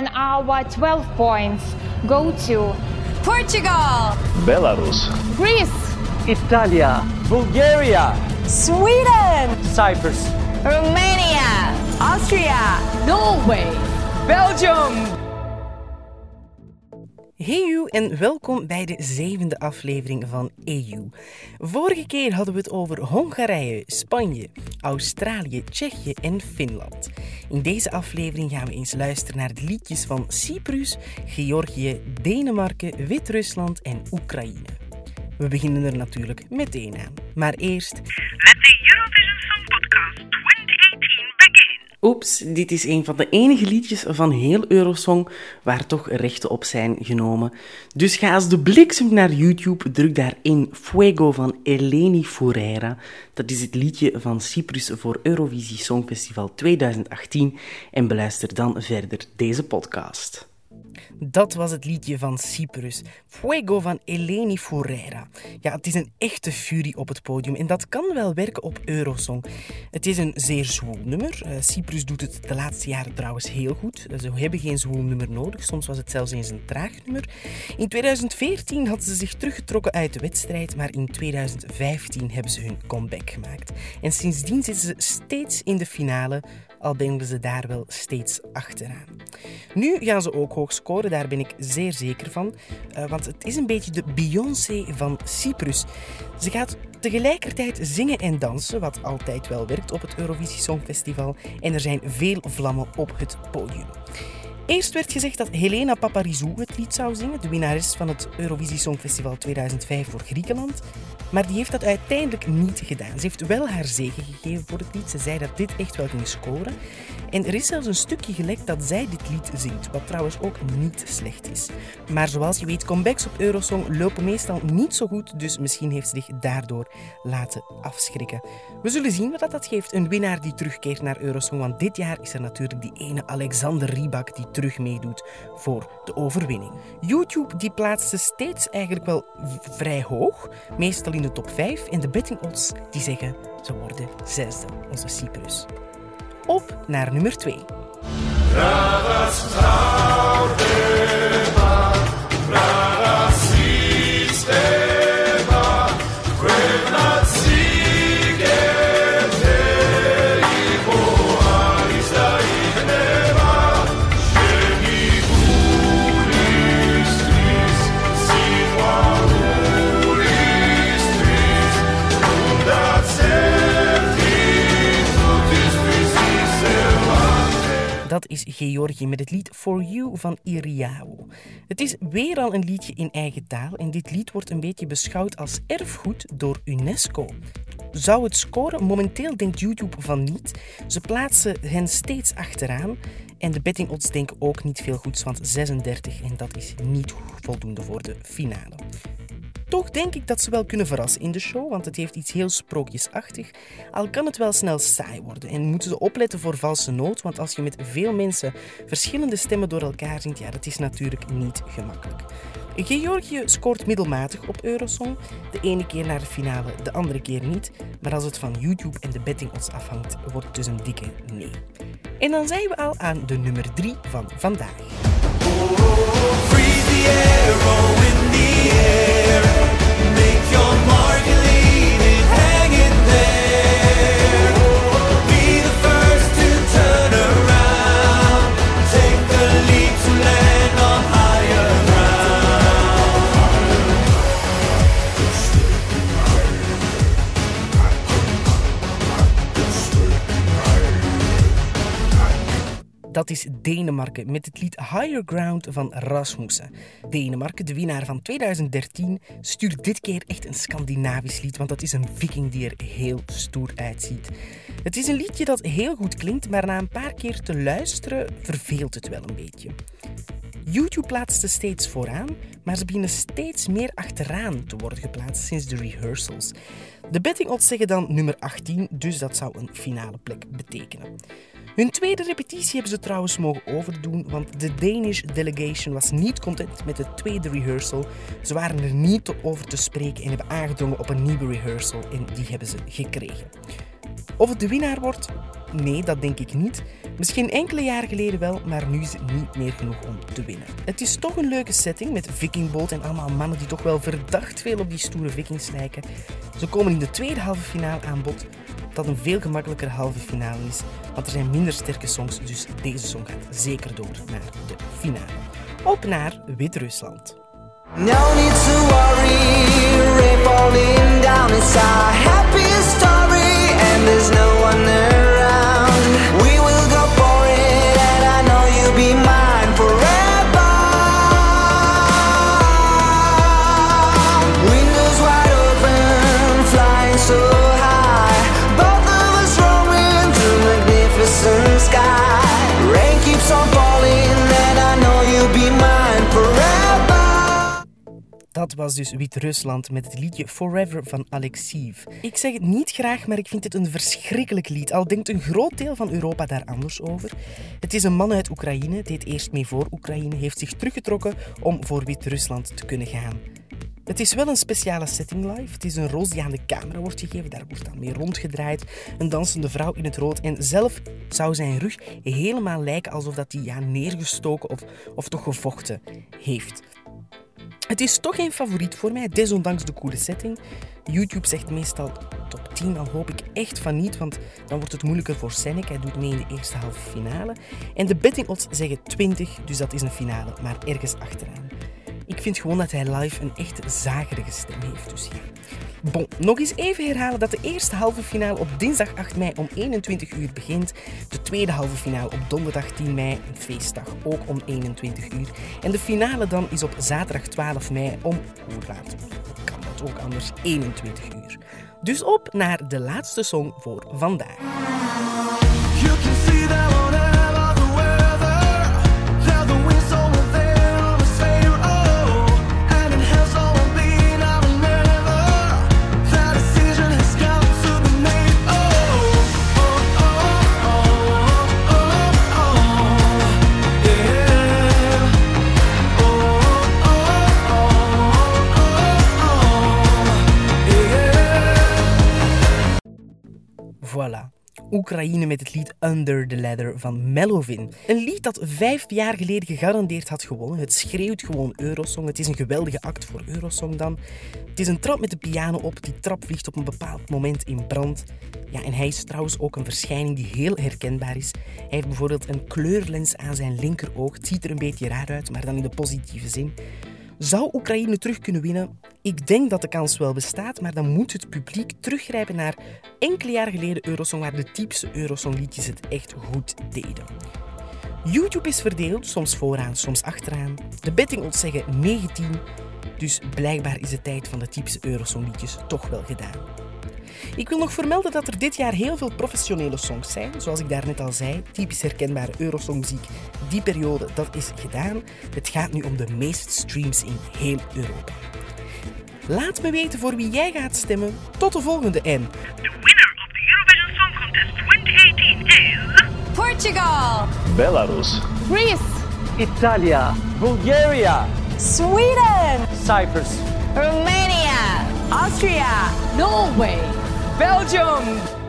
and our 12 points go to Portugal, Belarus, Greece, Italia, Bulgaria, Sweden, Cyprus, Romania, Austria, Norway, Belgium. Hey you en welkom bij de zevende aflevering van EU. Vorige keer hadden we het over Hongarije, Spanje, Australië, Tsjechië en Finland. In deze aflevering gaan we eens luisteren naar de liedjes van Cyprus, Georgië, Denemarken, Wit-Rusland en Oekraïne. We beginnen er natuurlijk meteen aan. Maar eerst. Oeps, dit is een van de enige liedjes van heel Eurosong waar toch rechten op zijn genomen. Dus ga als de bliksem naar YouTube, druk daarin Fuego van Eleni Foureira. Dat is het liedje van Cyprus voor Eurovisie Songfestival 2018 en beluister dan verder deze podcast. Dat was het liedje van Cyprus, Fuego van Eleni Foureira. Ja, het is een echte furie op het podium en dat kan wel werken op Eurosong. Het is een zeer zwoel nummer. Uh, Cyprus doet het de laatste jaren trouwens heel goed. Ze hebben geen zwoel nummer nodig, soms was het zelfs eens een traag nummer. In 2014 hadden ze zich teruggetrokken uit de wedstrijd, maar in 2015 hebben ze hun comeback gemaakt. En sindsdien zitten ze steeds in de finale, al bengelen ze daar wel steeds achteraan. Nu gaan ze ook hoog scoren, daar ben ik zeer zeker van. Uh, want het is een beetje de Beyoncé van Cyprus. Ze gaat tegelijkertijd zingen en dansen, wat altijd wel werkt op het Eurovisie Songfestival. En er zijn veel vlammen op het podium. Eerst werd gezegd dat Helena Paparizou het lied zou zingen, de winnares van het Eurovisie Songfestival 2005 voor Griekenland. Maar die heeft dat uiteindelijk niet gedaan. Ze heeft wel haar zegen gegeven voor het lied. Ze zei dat dit echt wel ging scoren. En er is zelfs een stukje gelekt dat zij dit lied zingt, wat trouwens ook niet slecht is. Maar zoals je weet, comebacks op Eurosong lopen meestal niet zo goed, dus misschien heeft ze zich daardoor laten afschrikken. We zullen zien wat dat geeft, een winnaar die terugkeert naar Eurosong, want dit jaar is er natuurlijk die ene Alexander Rybak die terug meedoet voor de overwinning. YouTube die plaatste steeds eigenlijk wel vrij hoog, meestal in de top 5, en de betting odds die zeggen ze worden zesde, onze Cyprus. Op naar nummer 2. Dat Georgië met het lied For You van Iriao. Het is weer al een liedje in eigen taal en dit lied wordt een beetje beschouwd als erfgoed door UNESCO. Zou het scoren? Momenteel denkt YouTube van niet. Ze plaatsen hen steeds achteraan. En de betting odds denken ook niet veel goeds, want 36 en dat is niet voldoende voor de finale. Toch denk ik dat ze wel kunnen verrassen in de show, want het heeft iets heel sprookjesachtig. Al kan het wel snel saai worden en moeten ze opletten voor valse noot, want als je met veel mensen verschillende stemmen door elkaar zingt, ja, dat is natuurlijk niet gemakkelijk. Georgië scoort middelmatig op Eurosong. De ene keer naar de finale, de andere keer niet. Maar als het van YouTube en de betting odds afhangt, wordt het dus een dikke nee. En dan zijn we al aan de nummer 3 van vandaag. Dat is Denemarken met het lied Higher Ground van Rasmussen. Denemarken, de winnaar van 2013, stuurt dit keer echt een Scandinavisch lied, want dat is een viking die er heel stoer uitziet. Het is een liedje dat heel goed klinkt, maar na een paar keer te luisteren verveelt het wel een beetje. YouTube plaatste steeds vooraan, maar ze beginnen steeds meer achteraan te worden geplaatst sinds de rehearsals. De betting odds zeggen dan nummer 18, dus dat zou een finale plek betekenen. Hun tweede repetitie hebben ze trouwens mogen overdoen, want de Danish delegation was niet content met de tweede rehearsal. Ze waren er niet over te spreken en hebben aangedrongen op een nieuwe rehearsal en die hebben ze gekregen. Of het de winnaar wordt? Nee, dat denk ik niet. Misschien enkele jaren geleden wel, maar nu is het niet meer genoeg om te winnen. Het is toch een leuke setting met vikingboot en allemaal mannen die toch wel verdacht veel op die stoere vikings lijken. Ze komen in de tweede halve finale aan bod, dat een veel gemakkelijker halve finale is, want er zijn minder sterke songs, dus deze song gaat zeker door naar de finale. Op naar Wit-Rusland. No need to worry, down. It's there's no one around. Dat was dus Wit-Rusland met het liedje Forever van Alexiv. Ik zeg het niet graag, maar ik vind het een verschrikkelijk lied. Al denkt een groot deel van Europa daar anders over. Het is een man uit Oekraïne, deed eerst mee voor Oekraïne, heeft zich teruggetrokken om voor Wit-Rusland te kunnen gaan. Het is wel een speciale setting live. Het is een roos die aan de camera wordt gegeven. Daar wordt dan mee rondgedraaid. Een dansende vrouw in het rood. En zelf zou zijn rug helemaal lijken alsof dat hij ja, neergestoken of, of toch gevochten heeft. Het is toch geen favoriet voor mij, desondanks de coole setting. YouTube zegt meestal top 10, al hoop ik echt van niet, want dan wordt het moeilijker voor Senek. Hij doet mee in de eerste halve finale. En de betting odds zeggen 20, dus dat is een finale, maar ergens achteraan. Ik vind gewoon dat hij live een echt zagerige stem heeft, dus ja. Bon, nog eens even herhalen dat de eerste halve finale op dinsdag 8 mei om 21 uur begint. De tweede halve finale op donderdag 10 mei, een feestdag, ook om 21 uur. En de finale dan is op zaterdag 12 mei om, hoe laat kan dat ook anders, 21 uur. Dus op naar de laatste song voor vandaag. Voilà. Oekraïne met het lied Under the Ladder van Melovin. Een lied dat vijf jaar geleden gegarandeerd had gewonnen. Het schreeuwt gewoon Eurosong. Het is een geweldige act voor Eurosong dan. Het is een trap met de piano op. Die trap vliegt op een bepaald moment in brand. Ja, en hij is trouwens ook een verschijning die heel herkenbaar is. Hij heeft bijvoorbeeld een kleurlens aan zijn linkeroog. Het ziet er een beetje raar uit, maar dan in de positieve zin. Zou Oekraïne terug kunnen winnen? Ik denk dat de kans wel bestaat, maar dan moet het publiek teruggrijpen naar enkele jaren geleden Eurosong, waar de typische Eurosong-liedjes het echt goed deden. YouTube is verdeeld, soms vooraan, soms achteraan. De betting odds zeggen 19, dus blijkbaar is de tijd van de typische Eurosong-liedjes toch wel gedaan. Ik wil nog vermelden dat er dit jaar heel veel professionele songs zijn. Zoals ik daarnet al zei, typisch herkenbare Eurosongmuziek. Die periode, dat is gedaan. Het gaat nu om de meeste streams in heel Europa. Laat me weten voor wie jij gaat stemmen. Tot de volgende en... The winner of the Eurovision Song Contest 2018 is. Portugal. Belarus. Greece, Italia. Bulgaria. Sweden. Cyprus. Romania. Austria. Norway, Belgium.